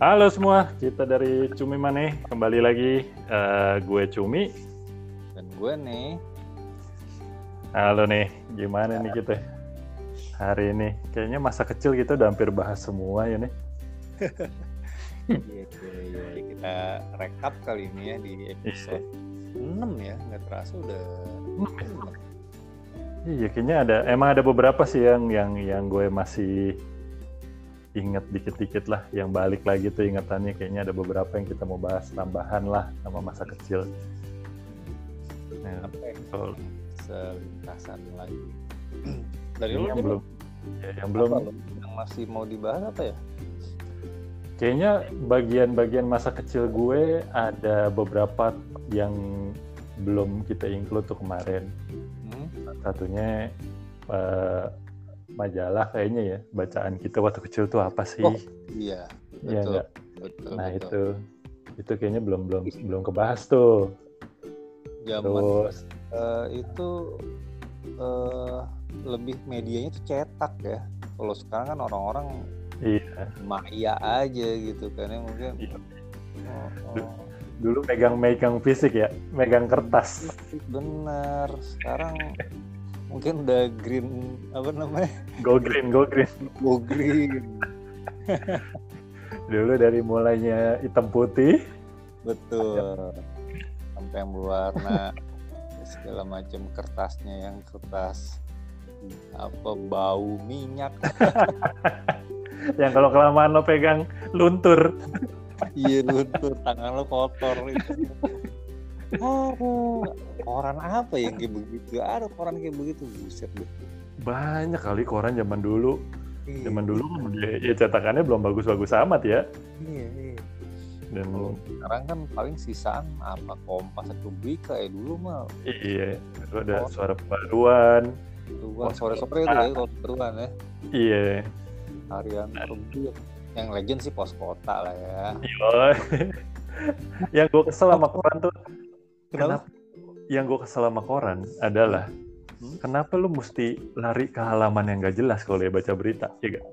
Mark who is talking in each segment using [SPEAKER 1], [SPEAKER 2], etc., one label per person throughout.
[SPEAKER 1] Halo semua, kita dari Cumi Mane kembali lagi. Uh, gue Cumi
[SPEAKER 2] dan gue nih.
[SPEAKER 1] Halo nih, gimana ya. nih kita hari ini? Kayaknya masa kecil kita udah hampir bahas semua ya nih.
[SPEAKER 2] Iya, iya, iya, kita rekap kali ini ya di episode. 6 ya, nggak terasa udah
[SPEAKER 1] 6 Iya, kayaknya ada emang ada beberapa sih yang yang yang gue masih inget dikit-dikit lah yang balik lagi tuh ingatannya. Kayaknya ada beberapa yang kita mau bahas tambahan lah sama masa kecil.
[SPEAKER 2] Nah, apa yang selintasan lagi? Dari lu yang belum. Ya, yang belum. Yang masih mau dibahas apa ya?
[SPEAKER 1] Kayaknya bagian-bagian masa kecil gue ada beberapa yang belum kita include tuh kemarin. Hmm? satunya uh, majalah kayaknya ya bacaan kita waktu kecil tuh apa sih? Oh,
[SPEAKER 2] iya,
[SPEAKER 1] iya betul. Ya, betul nah betul. itu itu kayaknya belum belum belum kebahas tuh.
[SPEAKER 2] Zaman Terus uh, itu uh, lebih medianya tuh cetak ya. Kalau sekarang kan orang-orang iya. maya aja gitu kan ya mungkin. Iya.
[SPEAKER 1] Oh, oh. Dulu megang-megang fisik ya, megang kertas.
[SPEAKER 2] Bener. Sekarang mungkin udah green apa namanya?
[SPEAKER 1] Go green go green.
[SPEAKER 2] Go green.
[SPEAKER 1] Dulu dari mulainya hitam putih.
[SPEAKER 2] Betul. Sampai yang berwarna segala macam kertasnya yang kertas apa bau minyak.
[SPEAKER 1] Yang kalau kelamaan lo pegang luntur.
[SPEAKER 2] Iya luntur. Tangan lo kotor. itu oh koran apa yang kayak begitu? Ada koran kayak begitu buset deh
[SPEAKER 1] banyak kali koran zaman dulu. Iya. zaman dulu ya, ya cetakannya belum bagus-bagus amat ya.
[SPEAKER 2] Iya iya. Dan oh, sekarang kan paling sisaan apa kompas atau berita ya dulu mah.
[SPEAKER 1] Iya itu ada oh. suara pembaruan.
[SPEAKER 2] Oh, sore-sore itu ya kalau pembaruan ya.
[SPEAKER 1] Iya.
[SPEAKER 2] Harian nah. yang legend sih pos kota lah ya.
[SPEAKER 1] Iya. Yang gue kesel sama koran tuh Kenapa? Yang gue kesel sama koran adalah hmm? kenapa lu mesti lari ke halaman yang gak jelas kalau ya baca berita, ya gak?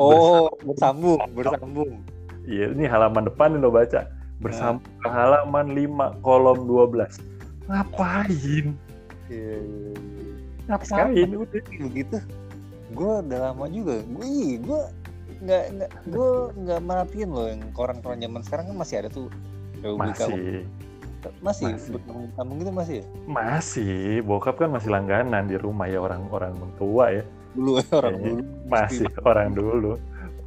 [SPEAKER 2] Oh, bersambung, bersambung.
[SPEAKER 1] Iya, ini halaman depan yang lo baca. Bersambung nah. ke halaman 5 kolom 12. Ngapain?
[SPEAKER 2] Iya, iya, iya.
[SPEAKER 1] Ngapain?
[SPEAKER 2] Udah begitu. Gue udah lama juga. Gue gue nggak nggak gue nggak merhatiin loh yang koran-koran zaman sekarang kan masih ada tuh
[SPEAKER 1] Republika
[SPEAKER 2] masih masih, masih. kampung gitu masih ya?
[SPEAKER 1] Masih, bokap kan masih langganan di rumah ya orang-orang tua ya.
[SPEAKER 2] Dulu ya orang dulu.
[SPEAKER 1] Masih mesti. orang dulu.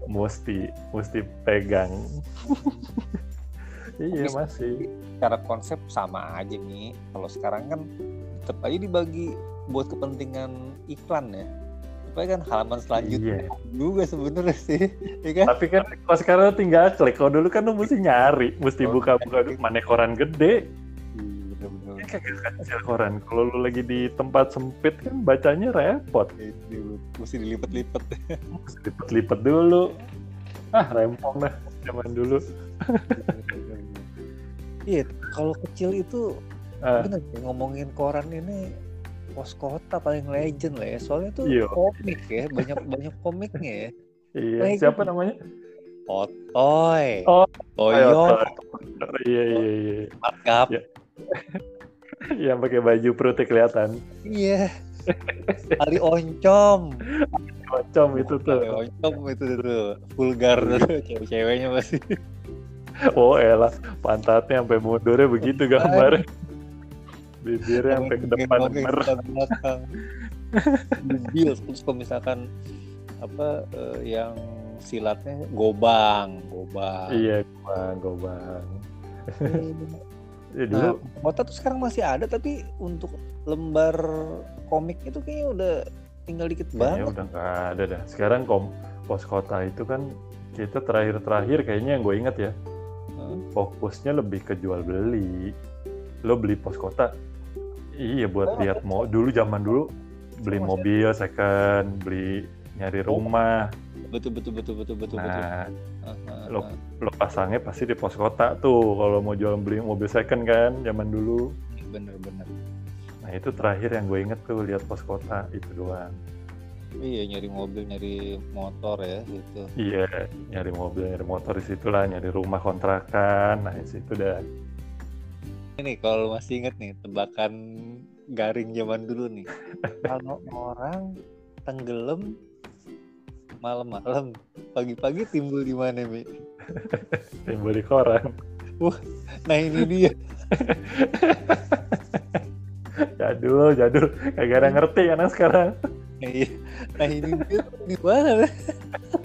[SPEAKER 1] Mesti mesti pegang. iya masih.
[SPEAKER 2] Cara konsep sama aja nih. Kalau sekarang kan tetap aja dibagi buat kepentingan iklan ya kan halaman selanjutnya iya. juga sebenarnya sih
[SPEAKER 1] ya kan? tapi kan kalau sekarang tinggal klik. Kalau dulu kan lu mesti nyari mesti oh, buka-buka dulu mana koran gede. Iya, bener. Kecil koran kalau lu lagi di tempat sempit kan bacanya repot.
[SPEAKER 2] Iya, mesti dilipat-lipat
[SPEAKER 1] mesti lipat-lipat dulu. Ah rempong dah zaman dulu.
[SPEAKER 2] Iya kalau kecil itu uh. bener ngomongin koran ini pos kota paling legend lah ya. Soalnya tuh Yo. Iya. komik ya banyak banyak komiknya ya.
[SPEAKER 1] Iya legend. siapa namanya?
[SPEAKER 2] Otoy
[SPEAKER 1] oh Toyo iya iya iya.
[SPEAKER 2] Markup.
[SPEAKER 1] Ya. yang pakai baju perutnya kelihatan.
[SPEAKER 2] Iya. Ali Oncom.
[SPEAKER 1] Oncom itu tuh.
[SPEAKER 2] Ali Oncom itu tuh. Vulgar tuh cewek-ceweknya masih
[SPEAKER 1] oh elah. Pantatnya sampai mundurnya begitu gambar bibirnya sampai ke depan merah
[SPEAKER 2] mobil terus kalau misalkan apa uh, yang silatnya gobang gobang
[SPEAKER 1] iya. gobang gobang.
[SPEAKER 2] Ya, dulu. Nah, kota tuh sekarang masih ada tapi untuk lembar komik itu kayaknya udah tinggal dikit ya, banget.
[SPEAKER 1] udah nggak ada dah. Sekarang kom pos kota itu kan kita terakhir-terakhir kayaknya yang gue inget ya hmm? fokusnya lebih ke jual beli. Lo beli pos kota Iya buat lihat mau dulu zaman dulu beli mobil second, beli nyari oh. rumah.
[SPEAKER 2] Betul betul betul betul betul
[SPEAKER 1] nah, betul. lo lo pasangnya pasti di pos kota tuh kalau mau jual beli mobil second kan zaman dulu.
[SPEAKER 2] Bener bener.
[SPEAKER 1] Nah itu terakhir yang gue inget tuh lihat pos kota itu doang.
[SPEAKER 2] iya nyari mobil nyari motor ya gitu
[SPEAKER 1] iya nyari mobil nyari motor di situ lah nyari rumah kontrakan nah di situ dah
[SPEAKER 2] ini kalau masih inget nih tebakan garing zaman dulu nih. Kalau orang tenggelam malam-malam pagi-pagi timbul di mana mi?
[SPEAKER 1] Timbul di koran.
[SPEAKER 2] Wah nah ini dia.
[SPEAKER 1] Jadul jadul. Kagak ada ngerti anak sekarang.
[SPEAKER 2] Nah, iya. nah ini dia di mana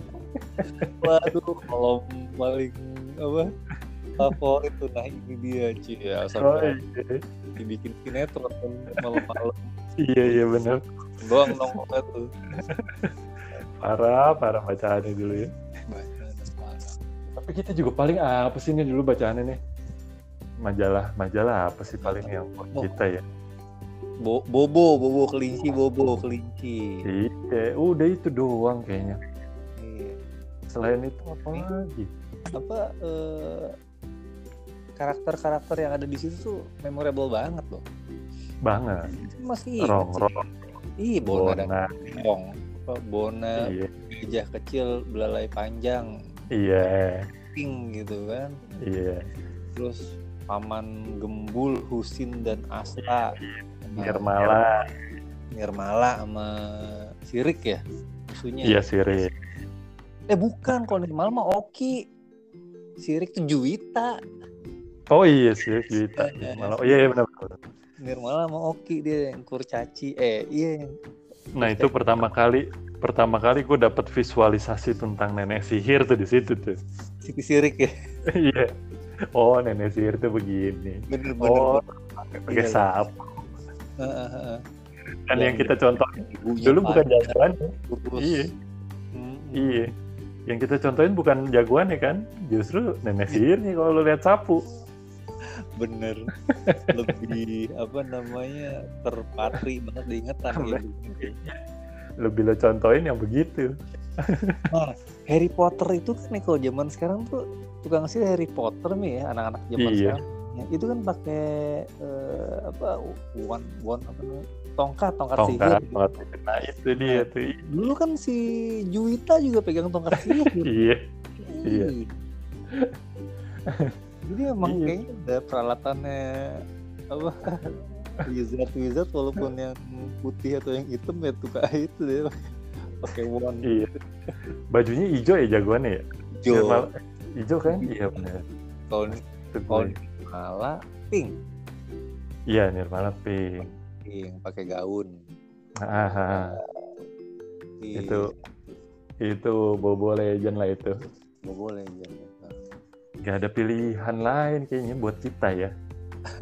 [SPEAKER 2] waduh kalau paling apa favorit tuh. Nah ini dia cie ya oh, iya. dibikin sinetron malam-malam.
[SPEAKER 1] Iya iya benar
[SPEAKER 2] doang nongol tuh.
[SPEAKER 1] Parah parah bacaannya dulu ya. Tapi kita juga paling apa sih ini dulu bacaannya nih? Majalah majalah apa sih paling yang buat oh. kita ya?
[SPEAKER 2] Bo bobo bobo kelinci bobo kelinci.
[SPEAKER 1] Iya udah itu doang kayaknya. Iya. selain itu apa lagi?
[SPEAKER 2] apa uh, karakter-karakter yang ada di situ tuh memorable banget loh.
[SPEAKER 1] Banget.
[SPEAKER 2] Masih
[SPEAKER 1] rong rong.
[SPEAKER 2] Iya bona, bona. rong. Bona iya. gajah kecil belalai panjang.
[SPEAKER 1] Iya.
[SPEAKER 2] Pink gitu kan.
[SPEAKER 1] Iya.
[SPEAKER 2] Terus paman gembul Husin dan Asta.
[SPEAKER 1] Iya. Nirmala.
[SPEAKER 2] Nirmala sama Sirik ya? Musuhnya
[SPEAKER 1] iya Sirik.
[SPEAKER 2] Eh bukan. Kalau Nirmala mah Oki. Sirik tuh Juwita
[SPEAKER 1] oh iya Sirik Juwita Nirmala oh iya, iya benar
[SPEAKER 2] Nirmala sama Oki dia yang kurcaci eh iya
[SPEAKER 1] Nah itu pertama kali pertama kali gue dapet visualisasi tentang nenek sihir tuh di situ tuh.
[SPEAKER 2] Siki sirik ya.
[SPEAKER 1] Iya. oh nenek sihir tuh begini.
[SPEAKER 2] Bener,
[SPEAKER 1] bener, oh pakai iya. sapu. Dan yang kita contoh dulu bukan jagoan. Iya. Hmm. Iya. Yang kita contohin bukan jagoan ya kan, justru nenek sihir nih kalau lo lihat sapu
[SPEAKER 2] bener. Lebih apa namanya terpatri banget diingatan ya
[SPEAKER 1] lebih lo contohin yang begitu.
[SPEAKER 2] Nah Harry Potter itu kan nih kalau zaman sekarang tuh tukang sih Harry Potter nih ya anak-anak zaman iya. sekarang. Ya, itu kan pakai uh, apa one one apa namanya tongkat tongkat, tongkat sihir.
[SPEAKER 1] tongkat nah itu dia nah, tuh.
[SPEAKER 2] dulu kan si Juwita juga pegang tongkat sihir.
[SPEAKER 1] Iya. Iya
[SPEAKER 2] jadi emang iya. kayaknya ada peralatannya apa wizard wizard walaupun yang putih atau yang hitam ya tuh kayak itu deh. Pakai wand.
[SPEAKER 1] Iya. Bajunya hijau ya jagoannya ya? Hijau. Hijau kan? Iya. Benar
[SPEAKER 2] kalau kalau Nirmala pink.
[SPEAKER 1] Iya Nirmala pink.
[SPEAKER 2] Pink pakai gaun.
[SPEAKER 1] Ah, itu itu bobo legend lah itu.
[SPEAKER 2] Bobo legend
[SPEAKER 1] Gak ada pilihan lain kayaknya buat kita ya.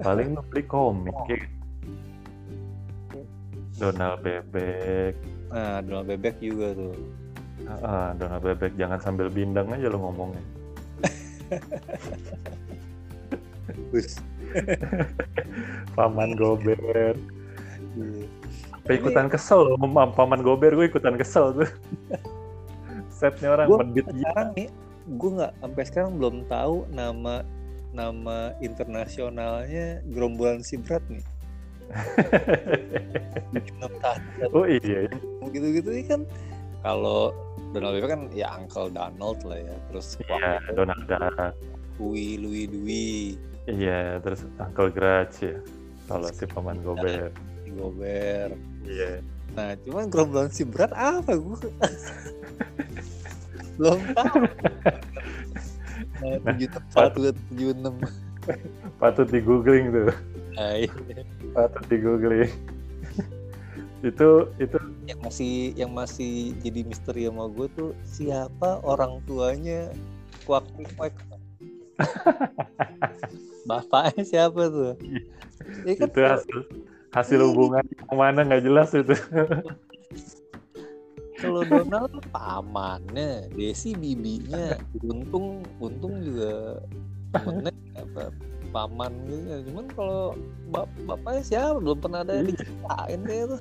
[SPEAKER 1] Paling lu beli komik kayak Donald Bebek.
[SPEAKER 2] Nah, Donald Bebek juga tuh.
[SPEAKER 1] Ah, Donald Bebek jangan sambil bindang aja lo ngomongnya. Paman Gober. Iya. Apa ikutan kesel, Paman Gober gue ikutan kesel tuh. Setnya orang medit
[SPEAKER 2] sekarang nih gue nggak sampai sekarang belum tahu nama nama internasionalnya gerombolan si Brad nih.
[SPEAKER 1] oh iya.
[SPEAKER 2] Gitu-gitu kan kalau Donald Trump kan ya Uncle Donald lah ya. Terus
[SPEAKER 1] Iya, Donald Duck.
[SPEAKER 2] Louis Louis Dwi.
[SPEAKER 1] Iya, terus Uncle Gratch ya. Kalau si paman Gober.
[SPEAKER 2] Si Gober.
[SPEAKER 1] Iya.
[SPEAKER 2] Nah, cuman gerombolan si Brad apa gue? belum. Tahu nah, tujuh satu tujuh enam.
[SPEAKER 1] Patut di googling tuh.
[SPEAKER 2] Ah, iya.
[SPEAKER 1] patut di googling itu itu.
[SPEAKER 2] Yang masih yang masih jadi misteri sama gue tuh siapa orang tuanya? Kuak kuak bapaknya siapa tuh?
[SPEAKER 1] Ya kan, itu hasil hasil hubungan yang mana nggak jelas itu
[SPEAKER 2] kalau Donald pamannya Desi bibinya. Untung untung juga temennya apa paman gitu cuman kalau bap bapaknya siapa? Belum pernah ada yang iya. diceritain deh itu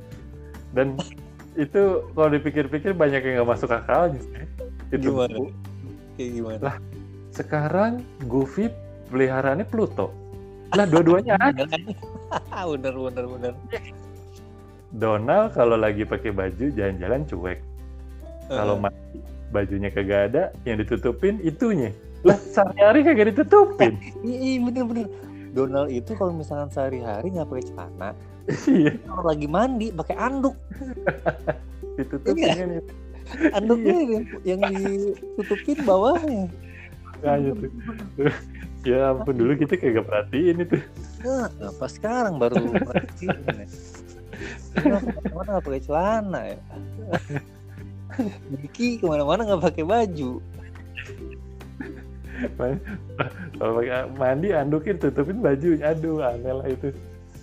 [SPEAKER 1] dan itu kalau dipikir-pikir banyak yang nggak masuk akal sih. Itu
[SPEAKER 2] gimana? Kayak gimana?
[SPEAKER 1] Lah sekarang Goofy peliharaannya Pluto. Lah dua-duanya ada.
[SPEAKER 2] Bener bener bener.
[SPEAKER 1] Donald kalau lagi pakai baju jalan-jalan cuek. Kalau uh. bajunya kagak ada, yang ditutupin itunya. Lah sehari-hari kagak ditutupin.
[SPEAKER 2] Iya bener-bener. Donald itu kalau misalkan sehari-hari nggak pakai celana, iya. kalau lagi mandi pakai anduk.
[SPEAKER 1] ditutupin iya.
[SPEAKER 2] nih. Anduknya iya. yang ditutupin bawahnya.
[SPEAKER 1] Kayaknya tuh. ya ampun dulu kita kayak gak perhatiin itu.
[SPEAKER 2] Nah, apa sekarang baru perhatiin. ke mana-mana nggak pakai celana ya Diki ke mana-mana nggak pakai baju.
[SPEAKER 1] Kalau pakai mandi andukin tutupin baju. Aduh aneh lah itu.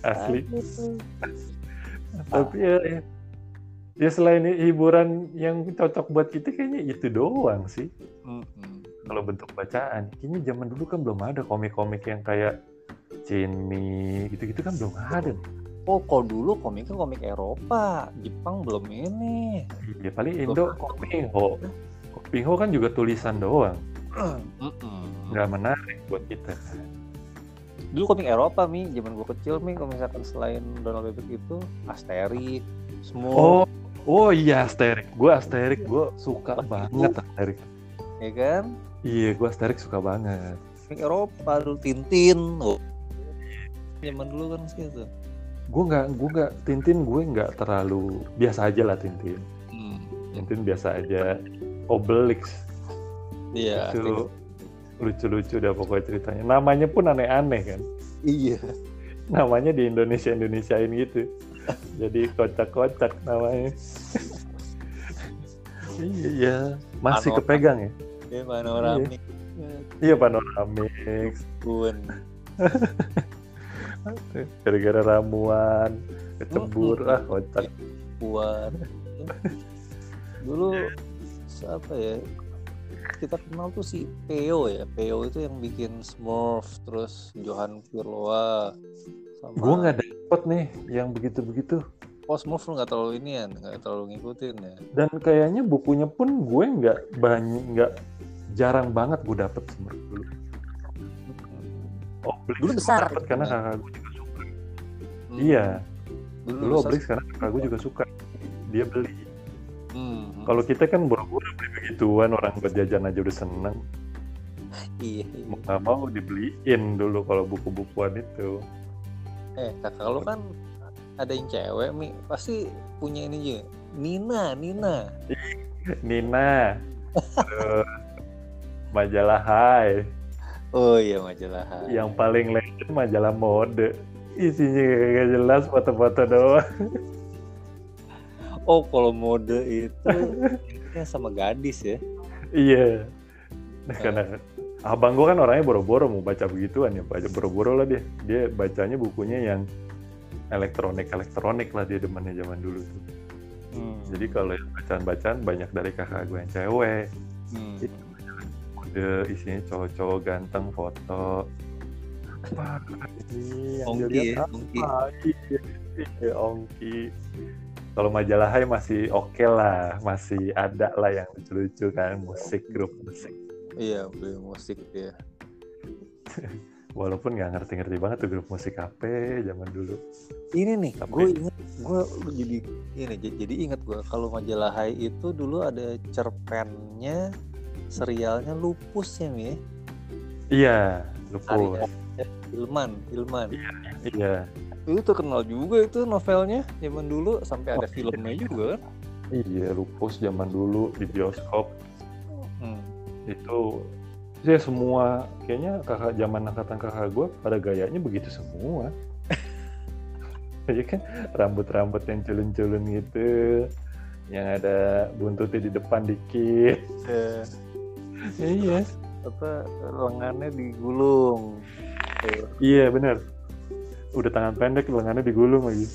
[SPEAKER 1] Asli. Tapi ya, ya. Ya selain hiburan yang cocok buat kita kayaknya itu doang sih. Kalau bentuk bacaan kayaknya zaman dulu kan belum ada komik-komik yang kayak Cini gitu-gitu kan belum ada nih
[SPEAKER 2] Oh, kalau dulu komiknya komik Eropa, Jepang belum ini.
[SPEAKER 1] Ya paling Indo Kopingho. Kopingho kan juga tulisan doang. Nggak menarik buat kita
[SPEAKER 2] Dulu komik Eropa mi, zaman gua kecil mi, kalau misalkan selain Donald Bebek itu Asterix, semua.
[SPEAKER 1] Oh, oh iya Asterix. Gua Asterix, gua suka banget Asterix.
[SPEAKER 2] Iya kan?
[SPEAKER 1] Iya, gua Asterix suka banget.
[SPEAKER 2] Komik Eropa dulu Tintin. Oh. Zaman dulu kan gitu
[SPEAKER 1] gue nggak gue nggak Tintin gue nggak terlalu biasa aja lah Tintin. Hmm. Tintin biasa aja. Obelix.
[SPEAKER 2] Iya
[SPEAKER 1] itu lucu-lucu dah pokoknya ceritanya. Namanya pun aneh-aneh kan.
[SPEAKER 2] Iya.
[SPEAKER 1] Namanya di Indonesia Indonesiain gitu. Jadi kocak-kocak namanya. Iya. Masih Panorama. kepegang ya?
[SPEAKER 2] Iya panoramik
[SPEAKER 1] iya, iya panoramik gara-gara ramuan kecebur ah kocak
[SPEAKER 2] buat dulu siapa ya? Kita kenal tuh si Peo ya. Peo itu yang bikin Smurf terus Johan Pirloa
[SPEAKER 1] sama... gue nggak dapet nih yang begitu-begitu.
[SPEAKER 2] Oh Smurf lu nggak terlalu ini ya nggak terlalu ngikutin ya?
[SPEAKER 1] Dan kayaknya bukunya pun gue nggak banyak nggak jarang banget gue dapet Smurf dulu Obelix dulu besar dapet karena kakak gue juga suka. Hmm. iya. Dulu, dulu Obelix karena kakak gue juga suka. Dia beli. Hmm. kalau kita kan buru-buru beli begituan orang buat jajan aja udah seneng.
[SPEAKER 2] Iya,
[SPEAKER 1] iya. mau nggak mau dibeliin dulu kalau buku-bukuan itu.
[SPEAKER 2] Eh kakak lu kan ada yang cewek mi. Pasti punya ini juga. Nina Nina.
[SPEAKER 1] Nina. Majalah Hai
[SPEAKER 2] Oh iya majalah.
[SPEAKER 1] Yang paling legend majalah mode. Isinya gak jelas foto-foto doang.
[SPEAKER 2] Oh kalau mode itu sama gadis ya?
[SPEAKER 1] Iya. Nah, karena abang gue kan orangnya boro-boro mau baca begituan ya, baca boro-boro lah dia. Dia bacanya bukunya yang elektronik elektronik lah dia demennya zaman dulu tuh. Hmm. Jadi kalau bacaan-bacaan banyak dari kakak gue yang cewek. Hmm mode isinya cowok-cowok ganteng foto. Apa yang ongki, dilihat ongki. Iya, ongki. Kalau majalah Hai masih oke okay lah masih ada lah yang lucu-lucu kan musik grup musik.
[SPEAKER 2] Iya beli musik ya
[SPEAKER 1] walaupun nggak ngerti-ngerti banget tuh grup musik HP zaman dulu.
[SPEAKER 2] Ini nih Tapi... gue inget gue jadi ini jadi inget gue kalau majalah Hai itu dulu ada cerpennya serialnya Lupus ya Mi
[SPEAKER 1] iya Lupus.
[SPEAKER 2] Ya, Ilman Ilman.
[SPEAKER 1] Iya, iya.
[SPEAKER 2] Itu terkenal juga itu novelnya zaman dulu. Sampai ada oh, filmnya iya. juga kan?
[SPEAKER 1] Iya Lupus zaman dulu di bioskop. Hmm. itu ya semua kayaknya kakak zaman angkatan kakak gue pada gayanya begitu semua. Iya kan? Rambut-rambut yang culun-culun gitu yang ada buntutnya di depan dikit.
[SPEAKER 2] Yeah iya. Apa lengannya digulung.
[SPEAKER 1] Iya benar. Udah tangan pendek lengannya digulung lagi.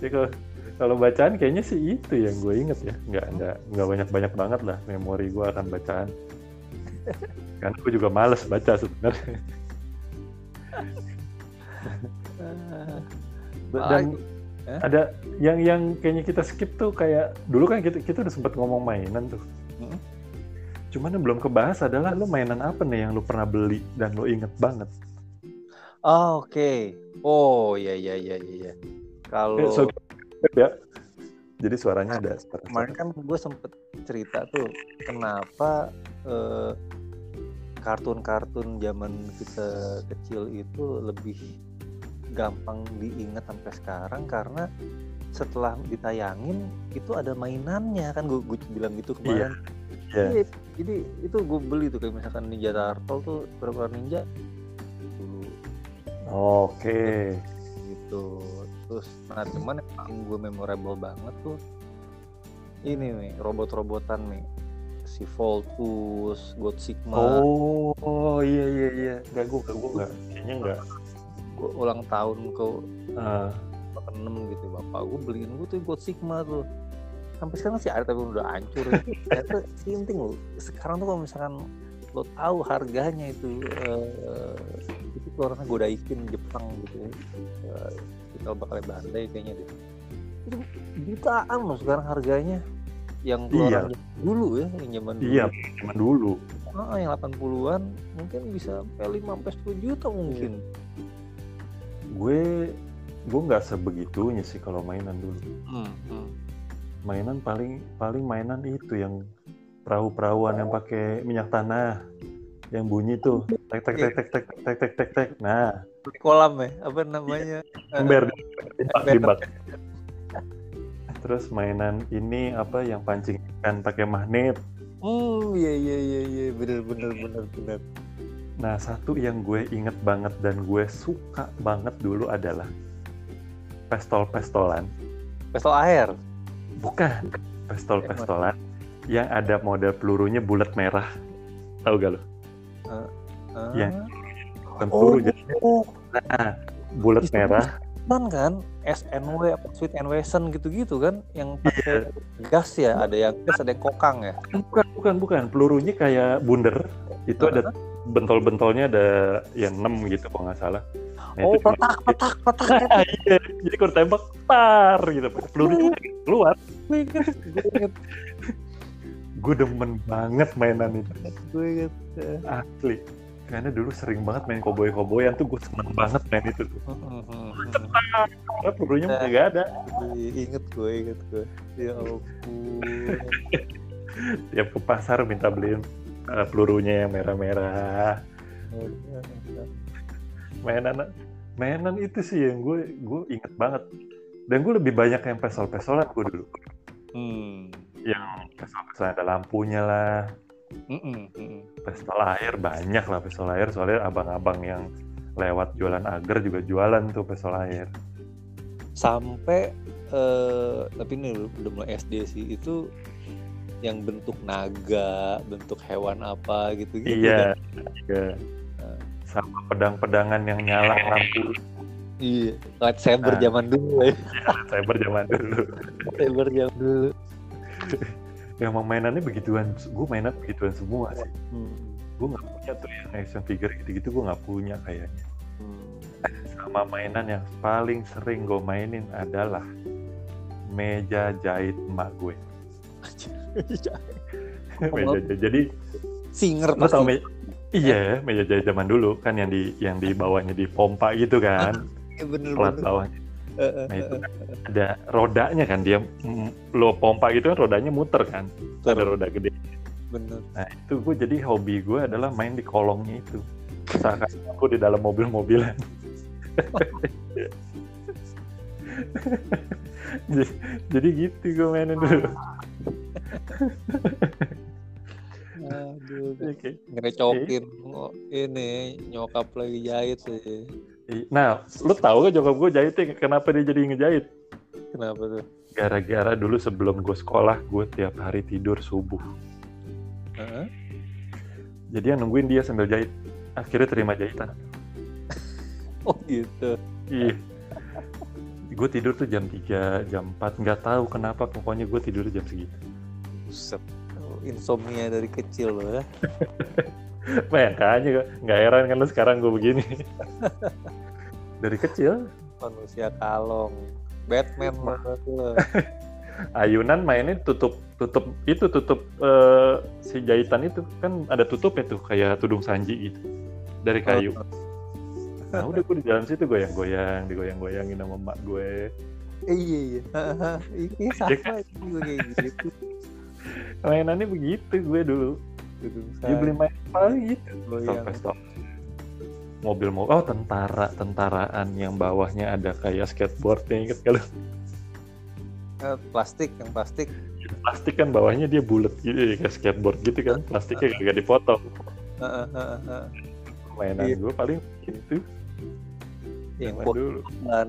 [SPEAKER 1] Ya kalau kalau bacaan kayaknya sih itu yang gue inget ya. Nggak nggak nggak banyak banyak banget lah memori gue akan bacaan. Kan gue juga males baca sebenarnya. Dan eh? ada yang yang kayaknya kita skip tuh kayak dulu kan kita kita udah sempat ngomong mainan tuh hmm? cuman yang belum kebahas adalah lo mainan apa nih yang lo pernah beli dan lo inget banget
[SPEAKER 2] Oh, Oke. Okay. Oh iya iya iya iya. Kalau
[SPEAKER 1] so, ya. Jadi suaranya ada. Suara
[SPEAKER 2] Kemarin kan gue sempet cerita tuh kenapa eh, kartun-kartun zaman kita kecil itu lebih gampang diingat sampai sekarang karena setelah ditayangin itu ada mainannya kan gue, gue bilang gitu kemarin. Yeah. Yeah. Jadi, jadi itu gue beli tuh kayak misalkan Ninja Turtle tuh berapa ninja dulu.
[SPEAKER 1] Oke. Okay.
[SPEAKER 2] Gitu. Terus nah cuman yang paling gue memorable banget tuh ini nih robot-robotan nih si Voltus, God Sigma.
[SPEAKER 1] Oh, oh iya iya iya. Enggak gue gue enggak. Kayaknya enggak.
[SPEAKER 2] Gue ulang tahun ke uh. 6 gitu bapak gue beliin gue tuh God Sigma tuh. Sampai sekarang sih ada tapi udah hancur. Ternyata sinting loh sekarang tuh kalau misalkan lo tahu harganya itu uh, itu keluarannya Godaikin Jepang gitu ya. Uh, kita bakal bandai kayaknya deh. Itu jutaan loh sekarang harganya. Yang keluaran iya. dulu ya yang zaman
[SPEAKER 1] dulu. Iya zaman dulu.
[SPEAKER 2] Ah, yang 80-an mungkin bisa sampai 5 sampai 10 juta mungkin
[SPEAKER 1] gue gue nggak sebegitunya sih kalau mainan dulu. Hmm, hmm. Mainan paling paling mainan itu yang perahu-perahuan yang pakai minyak tanah yang bunyi tuh tek tek tek tek tek tek tek tek tek. Nah.
[SPEAKER 2] Di kolam ya apa namanya?
[SPEAKER 1] Ember. Di bak terus mainan ini apa yang pancing ikan pakai magnet.
[SPEAKER 2] Oh iya iya iya iya. Bener bener bener bener
[SPEAKER 1] nah satu yang gue inget banget dan gue suka banget dulu adalah pestol pestolan
[SPEAKER 2] pestol air
[SPEAKER 1] Bukan. Pistol-pistolan yang ada model pelurunya bulat merah. Tahu gak lo? Uh, uh, yang bukan peluru oh, jadi. Oh. Nah, bulat merah.
[SPEAKER 2] Kan kan SNW apa Sweet and Wesson gitu-gitu kan yang pakai yeah. gas ya, ada yang gas ada yang kokang ya.
[SPEAKER 1] Bukan, bukan, bukan. Pelurunya kayak bunder. Itu uh -huh. ada bentol-bentolnya ada yang 6 gitu kalau nggak salah.
[SPEAKER 2] Nah, oh, petak, petak, petak.
[SPEAKER 1] iya. Jadi kalau tembak, tar gitu. Pelurunya keluar. gue demen banget mainan itu. Gue inget. Asli. Karena dulu sering banget main koboi-koboyan tuh gue seneng banget main itu tuh. Cepat. Karena pelurunya nah, gak ada.
[SPEAKER 2] Inget gue, inget gue. Ya ampun.
[SPEAKER 1] Tiap ke pasar minta beliin uh, pelurunya yang merah-merah. Mainan mainan itu sih yang gue gue inget banget. Dan gue lebih banyak yang pesol-pesolan gue dulu. Hmm. Yang pesol-pesolan ada lampunya lah. Mm -mm, mm Pestol air banyak lah pestol air soalnya abang-abang yang lewat jualan agar juga jualan tuh pestol air.
[SPEAKER 2] Sampai uh, tapi ini udah mulai SD sih itu yang bentuk naga, bentuk hewan apa gitu gitu.
[SPEAKER 1] Iya. Kan? Iya. Nah. Sama pedang-pedangan yang nyala lampu.
[SPEAKER 2] Iya, lightsaber nah. zaman dulu ya.
[SPEAKER 1] Lightsaber zaman dulu.
[SPEAKER 2] lightsaber zaman dulu.
[SPEAKER 1] yang mainannya begituan, gue mainan begituan semua sih. Hmm. Gue nggak punya tuh yang action figure gitu-gitu, gue nggak punya kayaknya. Hmm. Sama mainan yang paling sering gue mainin adalah meja jahit emak gue. Meja jahit. Jadi
[SPEAKER 2] singer pasti. Tahu
[SPEAKER 1] meja, iya, meja jahit zaman dulu kan yang di yang di bawahnya di pompa gitu kan.
[SPEAKER 2] Iya bener,
[SPEAKER 1] Plat bener. bawahnya. Nah itu kan ada rodanya kan dia lo pompa gitu kan rodanya muter kan. Betul. Ada roda gede.
[SPEAKER 2] Bener.
[SPEAKER 1] Nah itu gue jadi hobi gue adalah main di kolongnya itu. Seakan aku di dalam mobil-mobilan. jadi, jadi gitu gue mainin dulu.
[SPEAKER 2] Aduh, okay. ngerecokin oh, ini nyokap lagi jahit sih.
[SPEAKER 1] Nah, lu tahu kan nyokap gue jahitnya kenapa dia jadi ngejahit?
[SPEAKER 2] Kenapa tuh?
[SPEAKER 1] Gara-gara dulu sebelum gue sekolah, gue tiap hari tidur subuh. Uh-huh. Jadi yang nungguin dia sambil jahit. Akhirnya terima jahitan.
[SPEAKER 2] oh gitu.
[SPEAKER 1] Iya. gue tidur tuh jam 3, jam 4. Nggak tahu kenapa, pokoknya gue tidur jam segitu.
[SPEAKER 2] Buset insomnia dari kecil loh ya.
[SPEAKER 1] Makanya nggak heran kan lo sekarang gue begini. dari kecil.
[SPEAKER 2] Manusia kalong. Batman banget lo.
[SPEAKER 1] Ayunan mainnya tutup tutup itu tutup uh, si jahitan itu kan ada tutupnya tuh kayak tudung sanji gitu dari kayu. Oh. nah udah gue di jalan situ goyang-goyang digoyang-goyangin sama emak gue
[SPEAKER 2] eh, iya iya ini iya, sama gue kayak gitu
[SPEAKER 1] mainannya begitu gue dulu. Dia beli main apa gitu. Sampai stop mobil mobil oh tentara. Tentaraan yang bawahnya ada kayak skateboardnya inget kalau
[SPEAKER 2] uh, plastik yang plastik.
[SPEAKER 1] Plastik kan bawahnya dia bulat gitu ya, kayak skateboard gitu kan. Plastiknya gak dipotong. Mainan iya. gue paling gitu.
[SPEAKER 2] Yang dulu.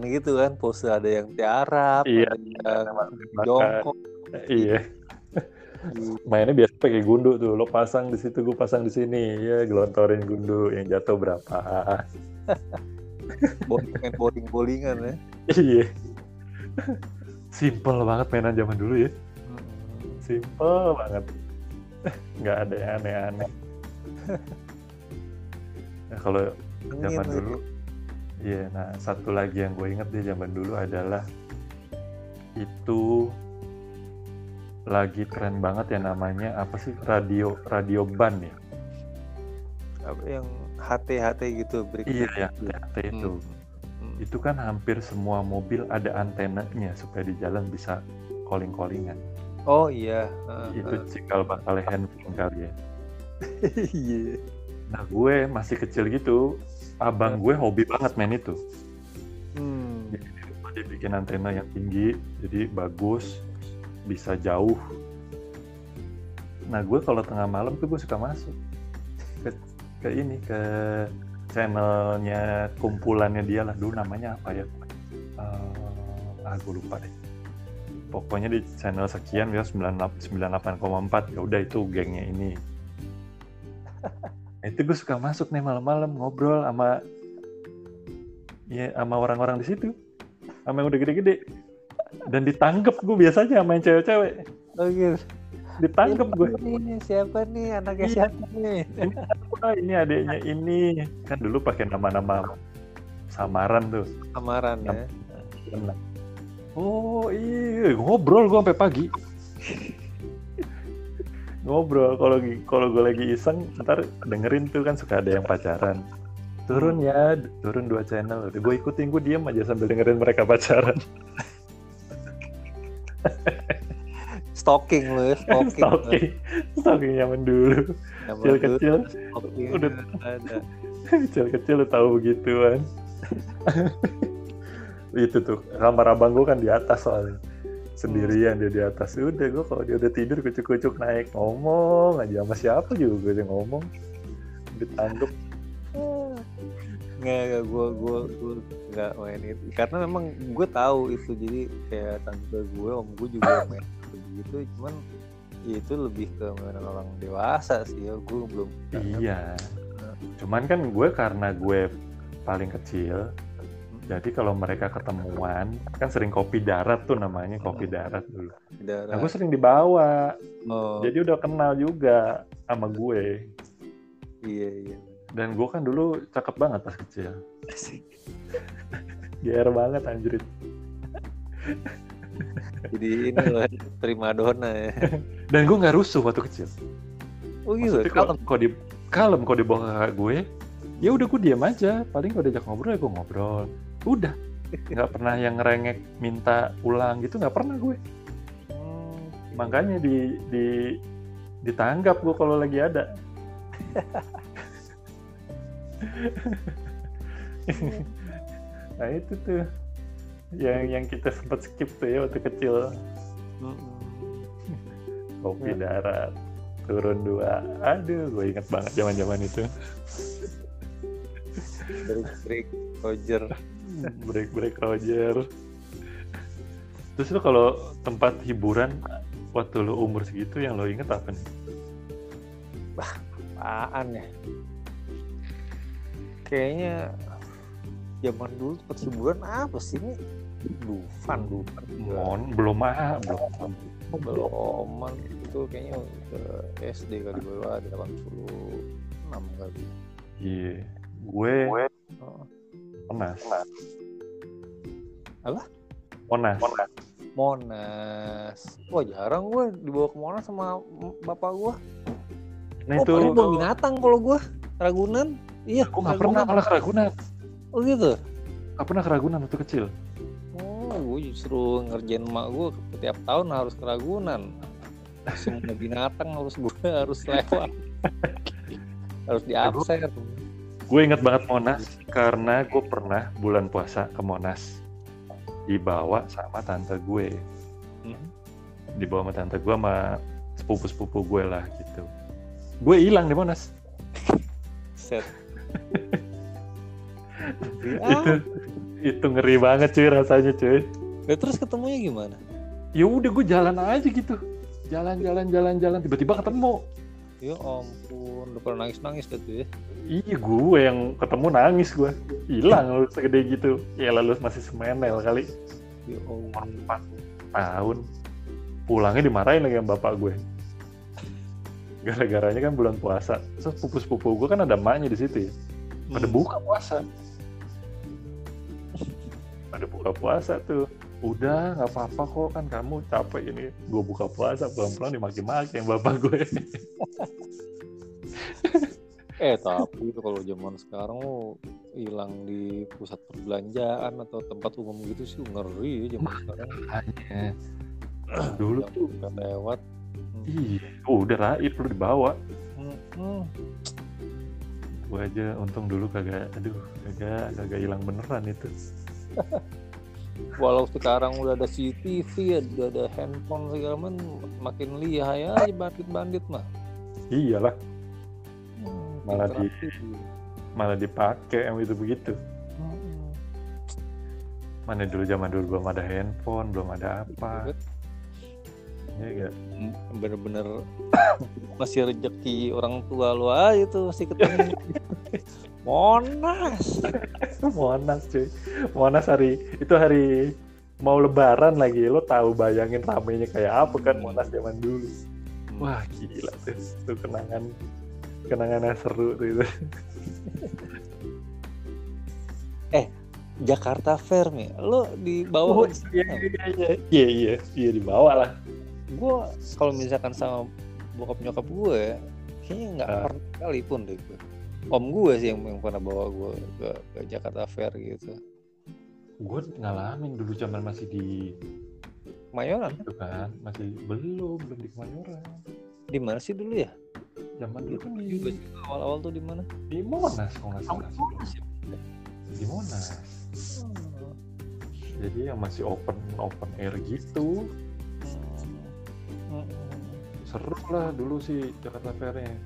[SPEAKER 2] Gitu kan. Pose ada yang tiarap
[SPEAKER 1] iya,
[SPEAKER 2] ada yang jongkok.
[SPEAKER 1] iya mainnya biasa pakai gundu tuh. Lo pasang di situ gue pasang di sini. Ya gelontorin gundu yang jatuh berapa.
[SPEAKER 2] Bowling bowling bowlingan ya.
[SPEAKER 1] Iya. Simple banget mainan zaman dulu ya. Simple banget. Nggak ada yang aneh-aneh. Nah, kalau zaman dulu iya nah satu lagi yang gue inget di zaman dulu adalah itu lagi keren banget ya namanya apa sih radio radio ban ya
[SPEAKER 2] apa yang HT HT gitu
[SPEAKER 1] break iya ya HT itu hmm. Hmm. itu kan hampir semua mobil ada antenanya supaya di jalan bisa calling callingan
[SPEAKER 2] Oh iya.
[SPEAKER 1] Uh, itu uh. cikal bakal handphone kali ya.
[SPEAKER 2] Iya.
[SPEAKER 1] nah gue masih kecil gitu, abang gue hobi banget main itu.
[SPEAKER 2] Hmm.
[SPEAKER 1] Jadi dia bikin antena yang tinggi, jadi bagus, bisa jauh. Nah gue kalau tengah malam tuh gue suka masuk ke, ke ini ke channelnya kumpulannya dia lah. Dulu namanya apa ya? Uh, ah gue lupa deh. Pokoknya di channel sekian ya 98,4 ya udah itu gengnya ini. Itu gue suka masuk nih malam-malam ngobrol sama ya sama orang-orang di situ. Sama yang udah gede-gede dan ditangkep gue biasanya yang cewek-cewek.
[SPEAKER 2] Oh gitu.
[SPEAKER 1] Ditangkep gue
[SPEAKER 2] ini siapa nih? Anaknya iya. siapa nih?
[SPEAKER 1] Ini apa ini adiknya ini. Kan dulu pakai nama-nama samaran tuh.
[SPEAKER 2] Samaran ya?
[SPEAKER 1] Oh iya, ngobrol gue sampai pagi. ngobrol. Kalau kalau gue lagi iseng ntar dengerin tuh kan suka ada yang pacaran. Turun ya turun dua channel. Gue ikutin gue diem aja sambil dengerin mereka pacaran
[SPEAKER 2] stalking lu ya stalking
[SPEAKER 1] stalking. Stalking zaman dulu. Kecil kecil. udah ada. kecil kecil lu tahu begituan. Itu tuh kamar abang gue kan di atas soalnya. Sendirian dia di atas. Udah gue kalau dia udah tidur kucuk-kucuk naik. Ngomong aja sama siapa juga dia ngomong. Ditangkep
[SPEAKER 2] nggak gue gue gue nggak main itu karena memang gue tahu itu jadi kayak tante gue om gue juga main begitu cuman ya itu lebih ke mainan orang dewasa sih ya gue belum
[SPEAKER 1] iya cuman kan gue karena gue paling kecil jadi kalau mereka ketemuan, kan sering kopi darat tuh namanya kopi darat dulu. Darat. Aku sering dibawa. Oh. Jadi udah kenal juga sama gue.
[SPEAKER 2] Iya iya.
[SPEAKER 1] Dan gue kan dulu cakep banget pas kecil. GR banget anjir.
[SPEAKER 2] Jadi ini loh prima dona ya.
[SPEAKER 1] Dan gue nggak rusuh waktu kecil.
[SPEAKER 2] Oh gitu.
[SPEAKER 1] Kalau kok di kalem kok dibawa kakak gue, ya udah gue diam aja. Paling kalau diajak ngobrol ya gue ngobrol udah nggak pernah yang ngerengek minta ulang gitu nggak pernah gue hmm. makanya di di ditanggap gue kalau lagi ada nah itu tuh yang yang kita sempat skip tuh ya waktu kecil. Kopi darat turun dua. Aduh gue inget banget zaman zaman itu.
[SPEAKER 2] Break break Roger.
[SPEAKER 1] Break break Roger. Terus lo kalau tempat hiburan waktu lo umur segitu yang lo inget apa nih?
[SPEAKER 2] Bah apaan ya kayaknya zaman dulu hiburan apa sih ini Dufan, Dufan.
[SPEAKER 1] Mon, belum ah, belum.
[SPEAKER 2] Oh, belum. Itu kayaknya ke SD kali bawah ada 86 kali.
[SPEAKER 1] Iya. Yeah. Gue, gue oh. Monas.
[SPEAKER 2] Apa?
[SPEAKER 1] Monas.
[SPEAKER 2] Monas. Monas. Wah jarang gue dibawa ke Monas sama bapak gue. Nah oh, itu. Paling binatang kalau gue. Ragunan. Iya.
[SPEAKER 1] Gue nggak pernah malah ke Ragunan.
[SPEAKER 2] Oh gitu?
[SPEAKER 1] Gak pernah keragunan waktu kecil?
[SPEAKER 2] Oh, gue justru ngerjain emak gue setiap tahun harus keragunan. Semua binatang harus gue harus lewat. harus di absen.
[SPEAKER 1] Gue inget banget Monas karena gue pernah bulan puasa ke Monas dibawa sama tante gue. Hmm. Dibawa sama tante gue sama sepupu-sepupu gue lah gitu. Gue hilang di Monas.
[SPEAKER 2] Set.
[SPEAKER 1] Itu itu ngeri banget cuy rasanya cuy.
[SPEAKER 2] Ya, terus ketemunya gimana?
[SPEAKER 1] Ya udah gue jalan aja gitu. Jalan-jalan jalan-jalan tiba-tiba ketemu.
[SPEAKER 2] Ya ampun, udah pernah nangis-nangis gitu ya.
[SPEAKER 1] Iya gue yang ketemu nangis gue. Hilang lu segede gitu. Ya lalu masih semenel kali.
[SPEAKER 2] Ya.
[SPEAKER 1] Empat tahun. Pulangnya dimarahin lagi sama bapak gue. Gara-garanya kan bulan puasa. Terus sepupu-sepupu gue kan ada emaknya di situ ya. Pada hmm. buka puasa. Ada buka puasa tuh. Udah nggak apa-apa kok. Kan kamu capek ini. Gue buka puasa pelan-pelan dimaki-maki yang bapak gue
[SPEAKER 2] eh tapi itu kalau zaman sekarang lo hilang di pusat perbelanjaan atau tempat umum gitu sih ngeri ya zaman sekarang.
[SPEAKER 1] Dulu tuh
[SPEAKER 2] lewat
[SPEAKER 1] iya oh, udah raib lu dibawa. Hmm. gue aja untung dulu kagak aduh kagak kagak hilang beneran itu.
[SPEAKER 2] Walau sekarang udah ada CCTV udah ada handphone segala macam makin lihai aja bandit-bandit mah.
[SPEAKER 1] Iyalah. Hmm, malah di malah dipakai yang itu begitu. Hmm. mana dulu zaman dulu belum ada handphone belum ada apa
[SPEAKER 2] ya bener-bener masih rezeki orang tua lu aja tuh masih ketemu Monas.
[SPEAKER 1] Monas cuy. Monas hari itu hari mau lebaran lagi. Lo tahu bayangin ramenya kayak apa kan hmm. Monas zaman dulu. Hmm. Wah gila tuh. Itu kenangan kenangan yang seru tuh itu.
[SPEAKER 2] eh Jakarta Fair nih, lo di bawah?
[SPEAKER 1] Oh, iya, iya, iya, iya, iya, iya di bawah lah.
[SPEAKER 2] Gue kalau misalkan sama bokap nyokap gue, ya, kayaknya nggak uh. pernah kali pun deh gue om gue sih yang, yang pernah bawa gue ke, ke Jakarta Fair gitu.
[SPEAKER 1] Gue ngalamin dulu zaman masih di
[SPEAKER 2] Mayoran?
[SPEAKER 1] Itu kan masih belum belum di Kemayoran.
[SPEAKER 2] Di mana sih dulu ya?
[SPEAKER 1] Zaman dulu kan di
[SPEAKER 2] awal-awal tuh di mana?
[SPEAKER 1] Di Monas kalau nggak salah. Di Monas. Oh. jadi yang masih open open air gitu. Hmm. Seru lah dulu sih Jakarta Fairnya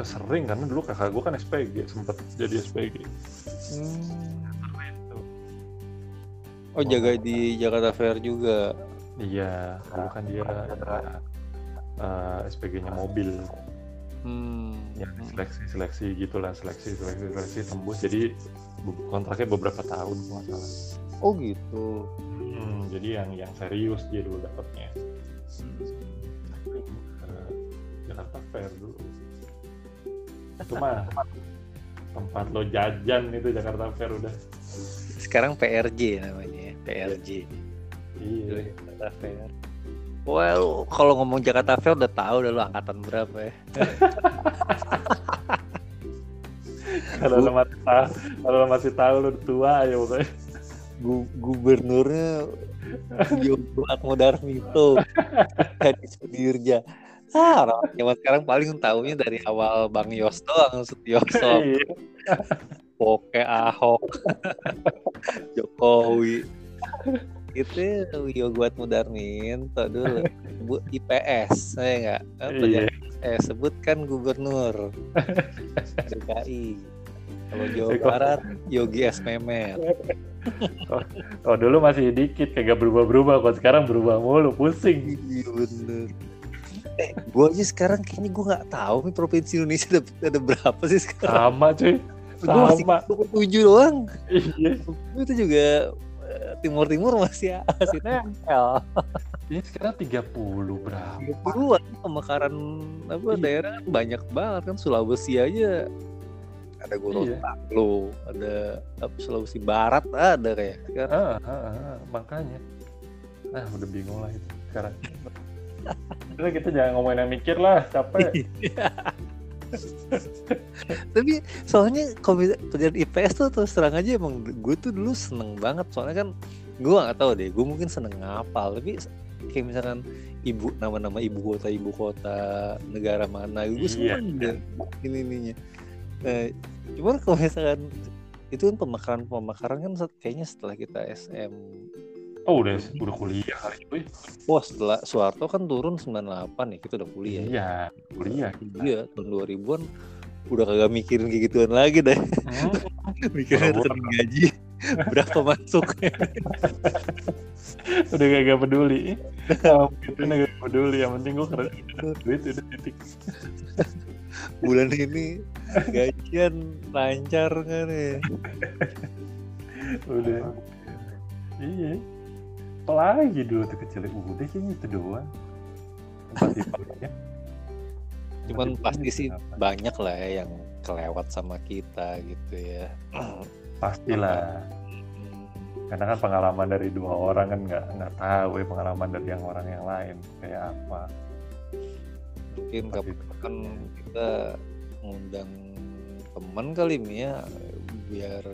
[SPEAKER 1] sering karena dulu kakak gue kan SPG sempat jadi SPG hmm.
[SPEAKER 2] oh jaga di Jakarta Fair juga?
[SPEAKER 1] Iya dulu kan dia uh, eh, SPG-nya mobil. Hmm. ya seleksi seleksi gitulah seleksi seleksi seleksi tembus. Jadi kontraknya beberapa tahun masalah
[SPEAKER 2] oh gitu.
[SPEAKER 1] Hmm, jadi yang yang serius dia dulu dapatnya. Hmm. Jakarta Fair dulu. Itu mah tempat lo jajan itu Jakarta Fair udah.
[SPEAKER 2] Sekarang PRJ namanya PRJ
[SPEAKER 1] iya.
[SPEAKER 2] Jakarta Fair. Well kalau ngomong Jakarta Fair udah tahu udah lo angkatan berapa ya.
[SPEAKER 1] Kalau lo masih tahu kalau lo masih tahu lo tua ya pokoknya
[SPEAKER 2] Gu gubernurnya Yogo Atmodarmito jadi Sudirja Ah, orang zaman sekarang paling tahunya dari awal Bang Yos doang, Sutioso. Iya. Poke Ahok. Jokowi. Itu Wio tuh dulu. Bu IPS, saya enggak. Apa iya. Eh, sebutkan gubernur DKI. Kalau Jawa Barat, Yogi S. Memet.
[SPEAKER 1] Oh, oh, dulu masih dikit, kayak gak berubah-berubah. Kalau sekarang berubah mulu, pusing.
[SPEAKER 2] Iya bener. Eh gue aja sekarang kayaknya gue nggak tahu nih provinsi Indonesia ada, ada berapa sih sekarang.
[SPEAKER 1] Sama cuy. Sama.
[SPEAKER 2] tujuh doang. Iya. Itu juga eh, Timur Timur masih masih nempel.
[SPEAKER 1] Ini sekarang 30 berapa
[SPEAKER 2] 30 an pemekaran apa iya. daerah kan banyak banget kan. Sulawesi aja ada Gorontalo, iya. ada apa, Sulawesi Barat ada kayak
[SPEAKER 1] kan. Ah, ah, ah, makanya. Nah, udah bingung lah itu sekarang. Udah kita jangan ngomongin yang mikir lah, capek.
[SPEAKER 2] tapi soalnya kalau pelajaran IPS tuh terus terang aja emang gue tuh dulu seneng banget soalnya kan gue gak tahu deh gue mungkin seneng ngapal tapi kayak misalkan ibu nama-nama ibu kota ibu kota negara mana gue iya, seneng iya. deh ini ininya nah, cuman kalau misalkan itu kan pemekaran pemekaran kan kayaknya setelah kita SM
[SPEAKER 1] Oh udah udah kuliah kali itu.
[SPEAKER 2] Wah setelah Soeharto kan turun 98 ya kita udah kuliah.
[SPEAKER 1] Iya kuliah.
[SPEAKER 2] Iya tahun 2000-an udah kagak mikirin kayak gituan lagi deh. Hmm. mikirin rekening gaji berapa masuk.
[SPEAKER 1] udah kagak peduli. Oh, itu gak peduli yang penting gue kerja duit udah titik.
[SPEAKER 2] Bulan ini gajian lancar kan ya.
[SPEAKER 1] udah. Iya. Apalagi dulu tuh kecil. Udah kayaknya itu doang.
[SPEAKER 2] Cuman pasti sih apa? banyak lah ya yang kelewat sama kita gitu ya.
[SPEAKER 1] Pastilah. Karena kan pengalaman dari dua orang kan nggak nggak tahu ya pengalaman dari yang orang yang lain kayak apa
[SPEAKER 2] mungkin kan kita ngundang teman kali ya biar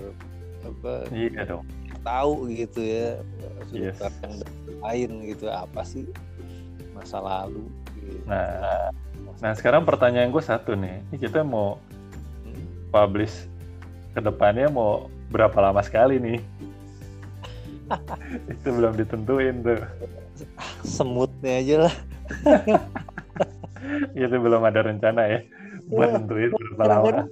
[SPEAKER 2] apa
[SPEAKER 1] iya dong
[SPEAKER 2] tahu gitu ya sudut yes. lain gitu apa sih masa lalu gitu.
[SPEAKER 1] nah nah sekarang pertanyaan gue satu nih ini kita mau hmm? publish ke depannya mau berapa lama sekali nih itu belum ditentuin tuh
[SPEAKER 2] semutnya aja lah
[SPEAKER 1] itu belum ada rencana ya buat iya. tentuin berapa lama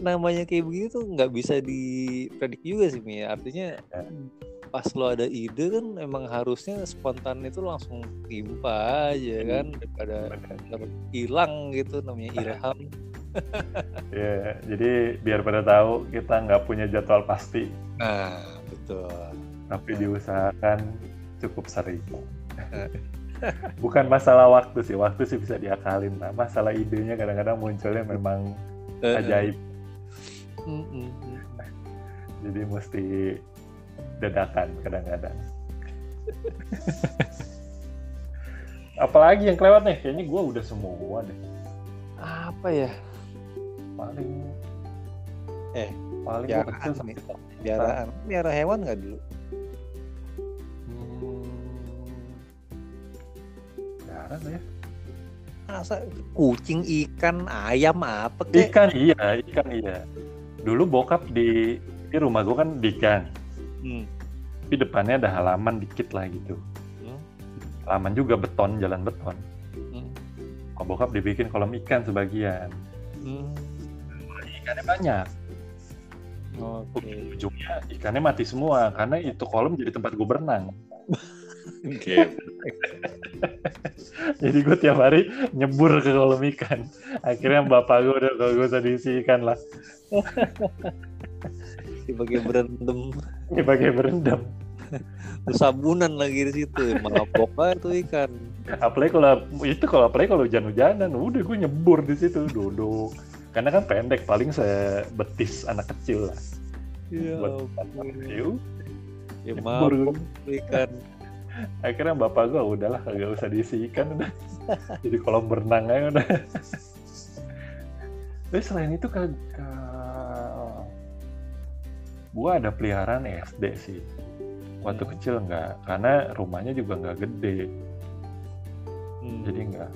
[SPEAKER 2] namanya kayak begitu tuh nggak bisa dipredik juga sih Mia. Artinya ya. pas lo ada ide kan emang harusnya spontan itu langsung timpa aja hmm. kan daripada hilang gitu namanya ilham.
[SPEAKER 1] ya, jadi biar pada tahu kita nggak punya jadwal pasti.
[SPEAKER 2] Nah, betul.
[SPEAKER 1] Tapi nah. diusahakan cukup sering. Bukan masalah waktu sih, waktu sih bisa diakalin. Nah, masalah idenya kadang-kadang munculnya memang ajaib mm Jadi mesti dadakan kadang-kadang. Apalagi yang kelewat nih? Kayaknya gue udah semua deh.
[SPEAKER 2] Apa ya?
[SPEAKER 1] Paling
[SPEAKER 2] eh paling kecil sama piaraan. Piara hewan nggak dulu?
[SPEAKER 1] Hmm, ya.
[SPEAKER 2] Masa kucing, ikan, ayam apa
[SPEAKER 1] kek? Ikan iya, ikan iya dulu bokap di di rumah gue kan di gang hmm. tapi depannya ada halaman dikit lah gitu hmm. halaman juga beton jalan beton hmm. oh, bokap dibikin kolam ikan sebagian hmm. ikannya banyak Okay. Ujungnya ikannya mati semua karena itu kolam jadi tempat gue berenang. Okay. Jadi gue tiap hari nyebur ke kolam ikan. Akhirnya bapak gue udah kalau gue usah diisi ikan lah.
[SPEAKER 2] Dipakai berendam.
[SPEAKER 1] Dipakai berendam.
[SPEAKER 2] Sabunan lagi di situ, mabok aja tuh ikan.
[SPEAKER 1] Apalagi kalau itu kalau apalagi kalau hujan-hujanan, udah gue nyebur di situ duduk. Karena kan pendek, paling saya betis anak kecil lah.
[SPEAKER 2] Iya. Buat ya, mabok ikan
[SPEAKER 1] akhirnya bapak gue udahlah kagak usah diisi ikan udah jadi kolam berenang aja udah tapi selain itu kagak gue ada peliharaan SD sih waktu hmm. kecil nggak karena rumahnya juga nggak gede hmm. jadi nggak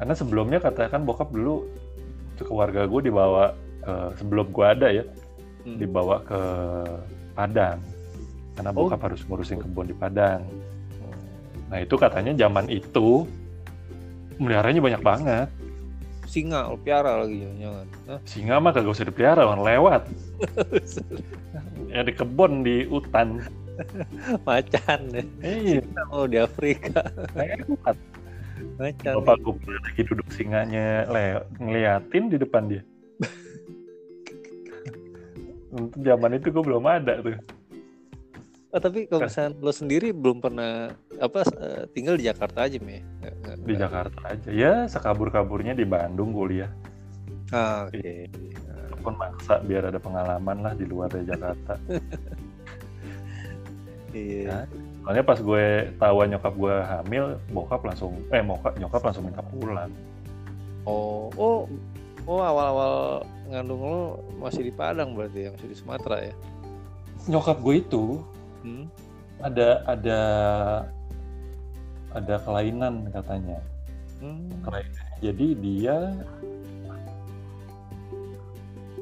[SPEAKER 1] karena sebelumnya katakan bokap dulu keluarga gue dibawa ke sebelum gue ada ya hmm. dibawa ke Padang karena oh. bokap oh. harus ngurusin kebun di Padang. Nah itu katanya zaman itu meliharanya banyak banget.
[SPEAKER 2] Singa, lo piara lagi jangan.
[SPEAKER 1] Singa mah kagak usah dipelihara, orang lewat. ya di kebun di hutan.
[SPEAKER 2] Macan deh. Iya. mau di Afrika.
[SPEAKER 1] Lewat. Macan. Bapak gue lagi duduk singanya le ngeliatin di depan dia. Untuk zaman itu gue belum ada tuh.
[SPEAKER 2] Oh, tapi kalau misalnya lo sendiri belum pernah apa eh, tinggal di Jakarta aja, Mi?
[SPEAKER 1] Di Jakarta aja. Ya, sekabur-kaburnya di Bandung kuliah.
[SPEAKER 2] Ah, oke. Okay.
[SPEAKER 1] Pun maksa biar ada pengalaman lah di luar dari Jakarta.
[SPEAKER 2] iya. Nah,
[SPEAKER 1] soalnya pas gue tahu nyokap gue hamil, bokap langsung eh bokap nyokap langsung minta pulang.
[SPEAKER 2] oh oh oh awal-awal ngandung lo masih di Padang berarti ya masih di Sumatera ya
[SPEAKER 1] nyokap gue itu hmm? ada ada ada kelainan katanya hmm. kelainan jadi dia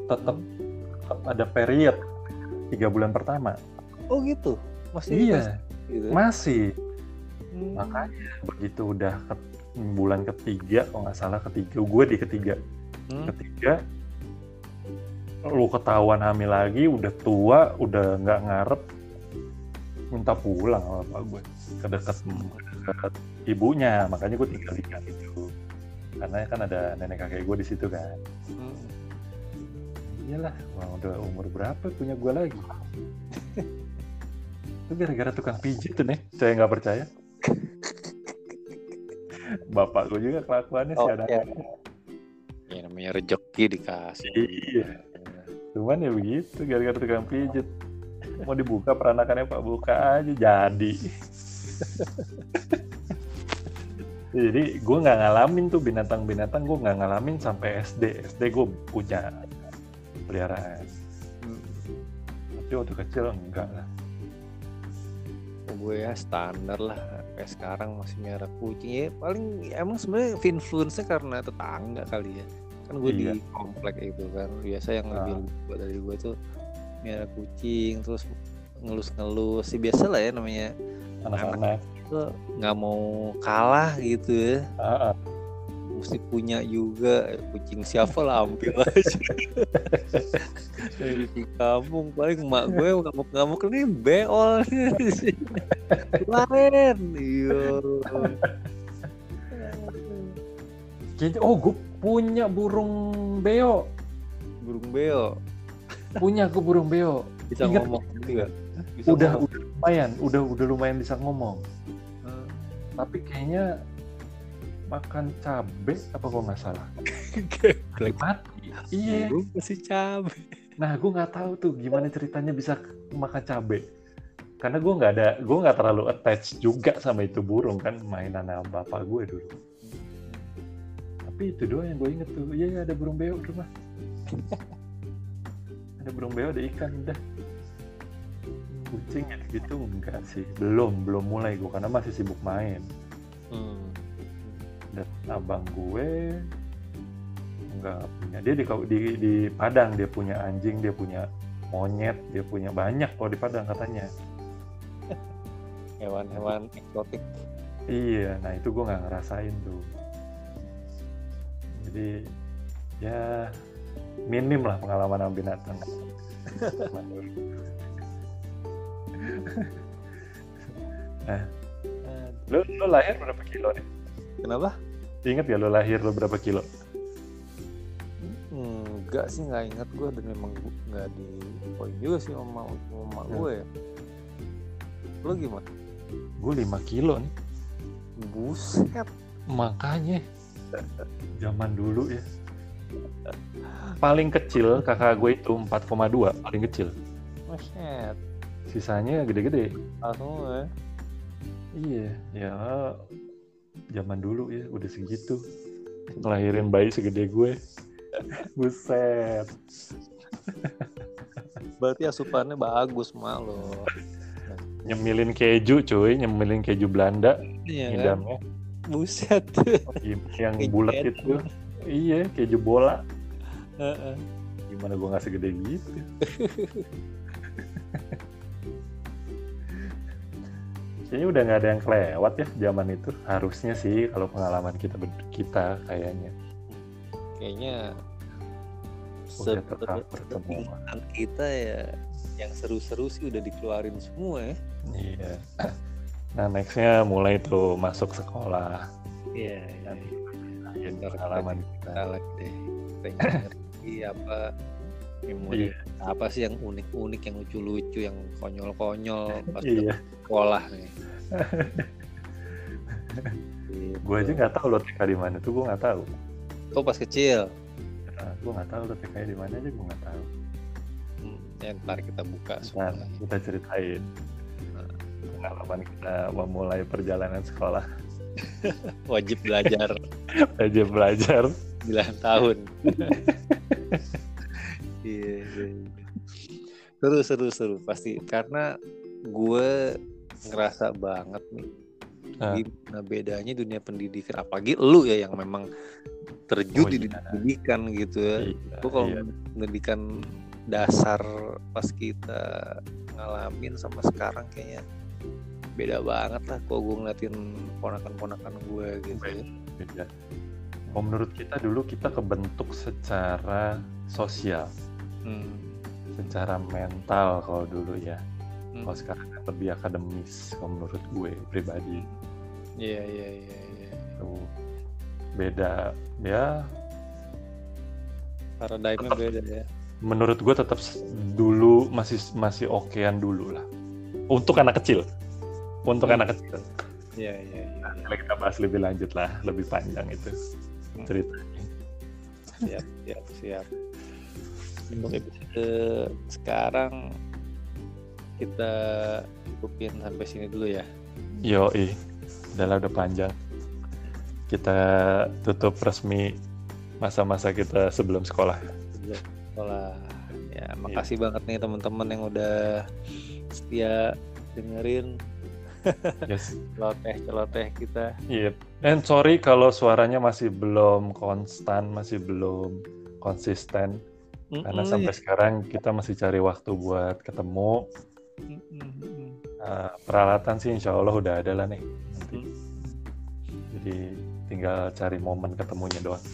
[SPEAKER 1] tetap tetap ada period tiga bulan pertama
[SPEAKER 2] oh gitu
[SPEAKER 1] masih iya gitu ya? masih hmm. makanya begitu udah ke, bulan ketiga kalau nggak salah ketiga gue di ketiga hmm. ketiga lu ketahuan hamil lagi udah tua udah nggak ngarep minta pulang sama bapak gue. Ke dekat, dekat ibunya makanya gue tinggal di itu karena kan ada nenek kakek gue di situ kan. Hmm. iyalah wah, udah umur berapa punya gue lagi? Itu gara-gara tukang pijit tuh nih saya nggak percaya. Bapak gue juga kelakuannya oh, sih ada.
[SPEAKER 2] ya. ya namanya rejeki dikasih.
[SPEAKER 1] Iya. Cuman ya begitu gara-gara tukang pijit mau dibuka peranakannya pak? Buka aja jadi. Jadi gue nggak ngalamin tuh binatang-binatang gue nggak ngalamin sampai SD SD gue punya peliharaan. Hmm. tapi waktu kecil enggak lah.
[SPEAKER 2] Gue ya standar lah. Sampai sekarang masih merah kucing. Ya paling emang sebenarnya influence-nya karena tetangga kali ya. Kan gue iya. di komplek itu kan. Biasa yang lebih nah. dari gue tuh merah kucing terus ngelus-ngelus sih biasa lah ya namanya.
[SPEAKER 1] Anak-anak.
[SPEAKER 2] Itu nggak mau kalah gitu ya. Uh -uh. mesti punya juga. Kucing siapa lah ambil aja dari kampung paling emak gue ngamuk-ngamuk ini beol. Lain iya.
[SPEAKER 1] Oh gue punya burung beo
[SPEAKER 2] burung beo
[SPEAKER 1] punya gue burung beo.
[SPEAKER 2] Bisa Ingat, ngomong juga.
[SPEAKER 1] Bisa udah ngomong. udah lumayan udah udah lumayan bisa ngomong. Hmm. tapi kayaknya makan cabe apa kok nggak salah? Mati.
[SPEAKER 2] Iya. Masih cabe.
[SPEAKER 1] Nah gue nggak tahu tuh gimana ceritanya bisa makan cabe. Karena gue nggak ada gue nggak terlalu attach juga sama itu burung kan mainan sama bapak gue dulu. Tapi itu doang yang gue inget tuh. Iya ya, ada burung beo di rumah ada burung beo ada ikan udah kucing gitu enggak sih. Belum belum mulai gue karena masih sibuk main. Hmm. dan abang gue enggak punya. Dia di, di di Padang dia punya anjing dia punya monyet dia punya banyak kalau di Padang katanya.
[SPEAKER 2] Hewan-hewan eksotik.
[SPEAKER 1] Iya nah itu gue nggak ngerasain tuh. Jadi ya minim lah pengalaman sama binatang. Nah lo lo lahir berapa kilo nih?
[SPEAKER 2] Kenapa?
[SPEAKER 1] Ingat ya lo lahir lo berapa kilo?
[SPEAKER 2] Enggak sih nggak ingat gue dan memang nggak di poin juga sih sama mama hmm. gue ya. Lo gimana?
[SPEAKER 1] Gue 5 kilo nih.
[SPEAKER 2] Buset.
[SPEAKER 1] Makanya. Zaman dulu ya paling kecil kakak gue itu 4,2 paling kecil.
[SPEAKER 2] Buset.
[SPEAKER 1] sisanya gede-gede.
[SPEAKER 2] Langsung ya?
[SPEAKER 1] Iya ya zaman dulu ya udah segitu. Ngelahirin bayi segede gue. Buset.
[SPEAKER 2] Berarti asupannya bagus mah lo.
[SPEAKER 1] Nyemilin keju cuy nyemilin keju Belanda iya, kan?
[SPEAKER 2] buset.
[SPEAKER 1] Yang bulat itu. Iya keju bola uh-uh. gimana gue nggak segede gitu kayaknya udah nggak ada yang kelewat ya zaman itu harusnya sih kalau pengalaman kita kita kayaknya
[SPEAKER 2] kayaknya sebenarnya kita ya yang seru-seru sih udah dikeluarin semua ya
[SPEAKER 1] iya Nah nextnya mulai tuh masuk sekolah.
[SPEAKER 2] Iya. Yeah,
[SPEAKER 1] yeah. pengalaman
[SPEAKER 2] kita. lagi deh. Pengen ngerti apa memori yeah. apa sih yang unik-unik, yang lucu-lucu, yang konyol-konyol pas yeah. sekolah nih.
[SPEAKER 1] gitu. Gue aja nggak tahu lo TK di mana tuh gue nggak tahu.
[SPEAKER 2] Oh pas kecil.
[SPEAKER 1] Nah, gue nggak tahu lo TK di mana aja gue nggak tahu.
[SPEAKER 2] Hmm, ya, ntar kita buka
[SPEAKER 1] semua. Nah, kita ceritain pengalaman kita memulai perjalanan sekolah.
[SPEAKER 2] Wajib belajar.
[SPEAKER 1] Wajib belajar.
[SPEAKER 2] 9 tahun. Iya, iya, iya. Seru, seru, seru. Pasti. Karena gue ngerasa banget nih. Ah. Gimana bedanya dunia pendidikan. Apalagi lu ya yang memang terjun oh, di dunia pendidikan gitu ya. Iya, gue kalau iya. pendidikan dasar pas kita ngalamin sama sekarang kayaknya beda banget lah kok gue ngeliatin ponakan-ponakan gue gitu ya. beda.
[SPEAKER 1] Oh, menurut kita dulu kita kebentuk secara sosial. Hmm. secara mental kalau dulu ya. Hmm. kalau sekarang kan lebih akademis kalau menurut gue pribadi.
[SPEAKER 2] Iya iya iya iya.
[SPEAKER 1] Beda. Ya
[SPEAKER 2] paradigmnya beda ya.
[SPEAKER 1] menurut gue tetap dulu masih masih okean dulu lah. Untuk anak kecil. Untuk hmm. anak kecil.
[SPEAKER 2] Iya iya iya.
[SPEAKER 1] Nah, kita bahas lebih lanjut lah lebih panjang itu. Ceritanya.
[SPEAKER 2] Siap siap siap. Untuk episode sekarang kita cukupin sampai sini dulu ya.
[SPEAKER 1] Yo ih udah udah panjang. Kita tutup resmi masa-masa kita sebelum sekolah.
[SPEAKER 2] Sebelum sekolah. Ya makasih yeah. banget nih teman-teman yang udah setia dengerin yes. celoteh celoteh kita
[SPEAKER 1] iya yeah. and sorry kalau suaranya masih belum konstan masih belum konsisten Mm-mm, karena sampai iya. sekarang kita masih cari waktu buat ketemu. Uh, peralatan sih insya Allah udah ada lah nih nanti. Mm. Jadi tinggal cari momen ketemunya doang.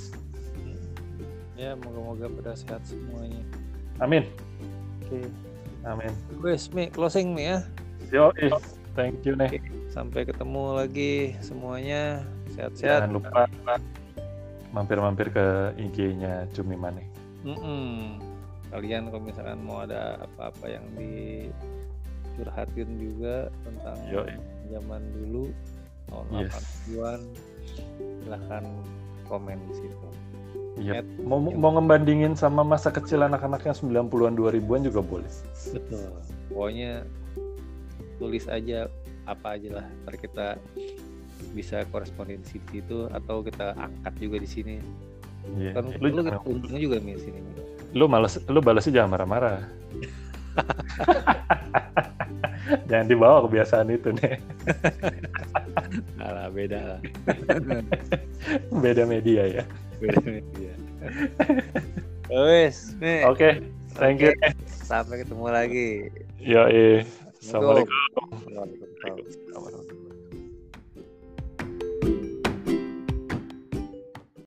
[SPEAKER 2] Ya moga-moga pada sehat semuanya.
[SPEAKER 1] Amin.
[SPEAKER 2] Oke. Okay.
[SPEAKER 1] Amin.
[SPEAKER 2] Wes, Mi, closing Mi ya.
[SPEAKER 1] Yo, eh. Thank you nih.
[SPEAKER 2] Sampai ketemu lagi semuanya. Sehat-sehat.
[SPEAKER 1] Jangan lupa mampir-mampir ke IG-nya Cumi Mane.
[SPEAKER 2] Mm-mm. Kalian kalau misalkan mau ada apa-apa yang dicurhatin juga tentang Yo. zaman dulu tahun yes. 80-an silahkan komen di situ.
[SPEAKER 1] Iya. Mau mau ngebandingin sama masa kecil anak-anaknya 90-an 2000-an juga boleh.
[SPEAKER 2] Betul. Pokoknya tulis aja apa aja lah. Ntar kita bisa korespondensi di situ atau kita angkat juga di sini.
[SPEAKER 1] Iya. Kan lu,
[SPEAKER 2] lu untungnya juga nih sini.
[SPEAKER 1] Lu malas lu balasnya jangan marah-marah. jangan dibawa kebiasaan itu nih.
[SPEAKER 2] Alah, beda lah.
[SPEAKER 1] beda media ya.
[SPEAKER 2] Beda media.
[SPEAKER 1] Oke, okay, thank you.
[SPEAKER 2] Sampai ketemu lagi.
[SPEAKER 1] Ya, Assalamualaikum. Waalaikumsalam.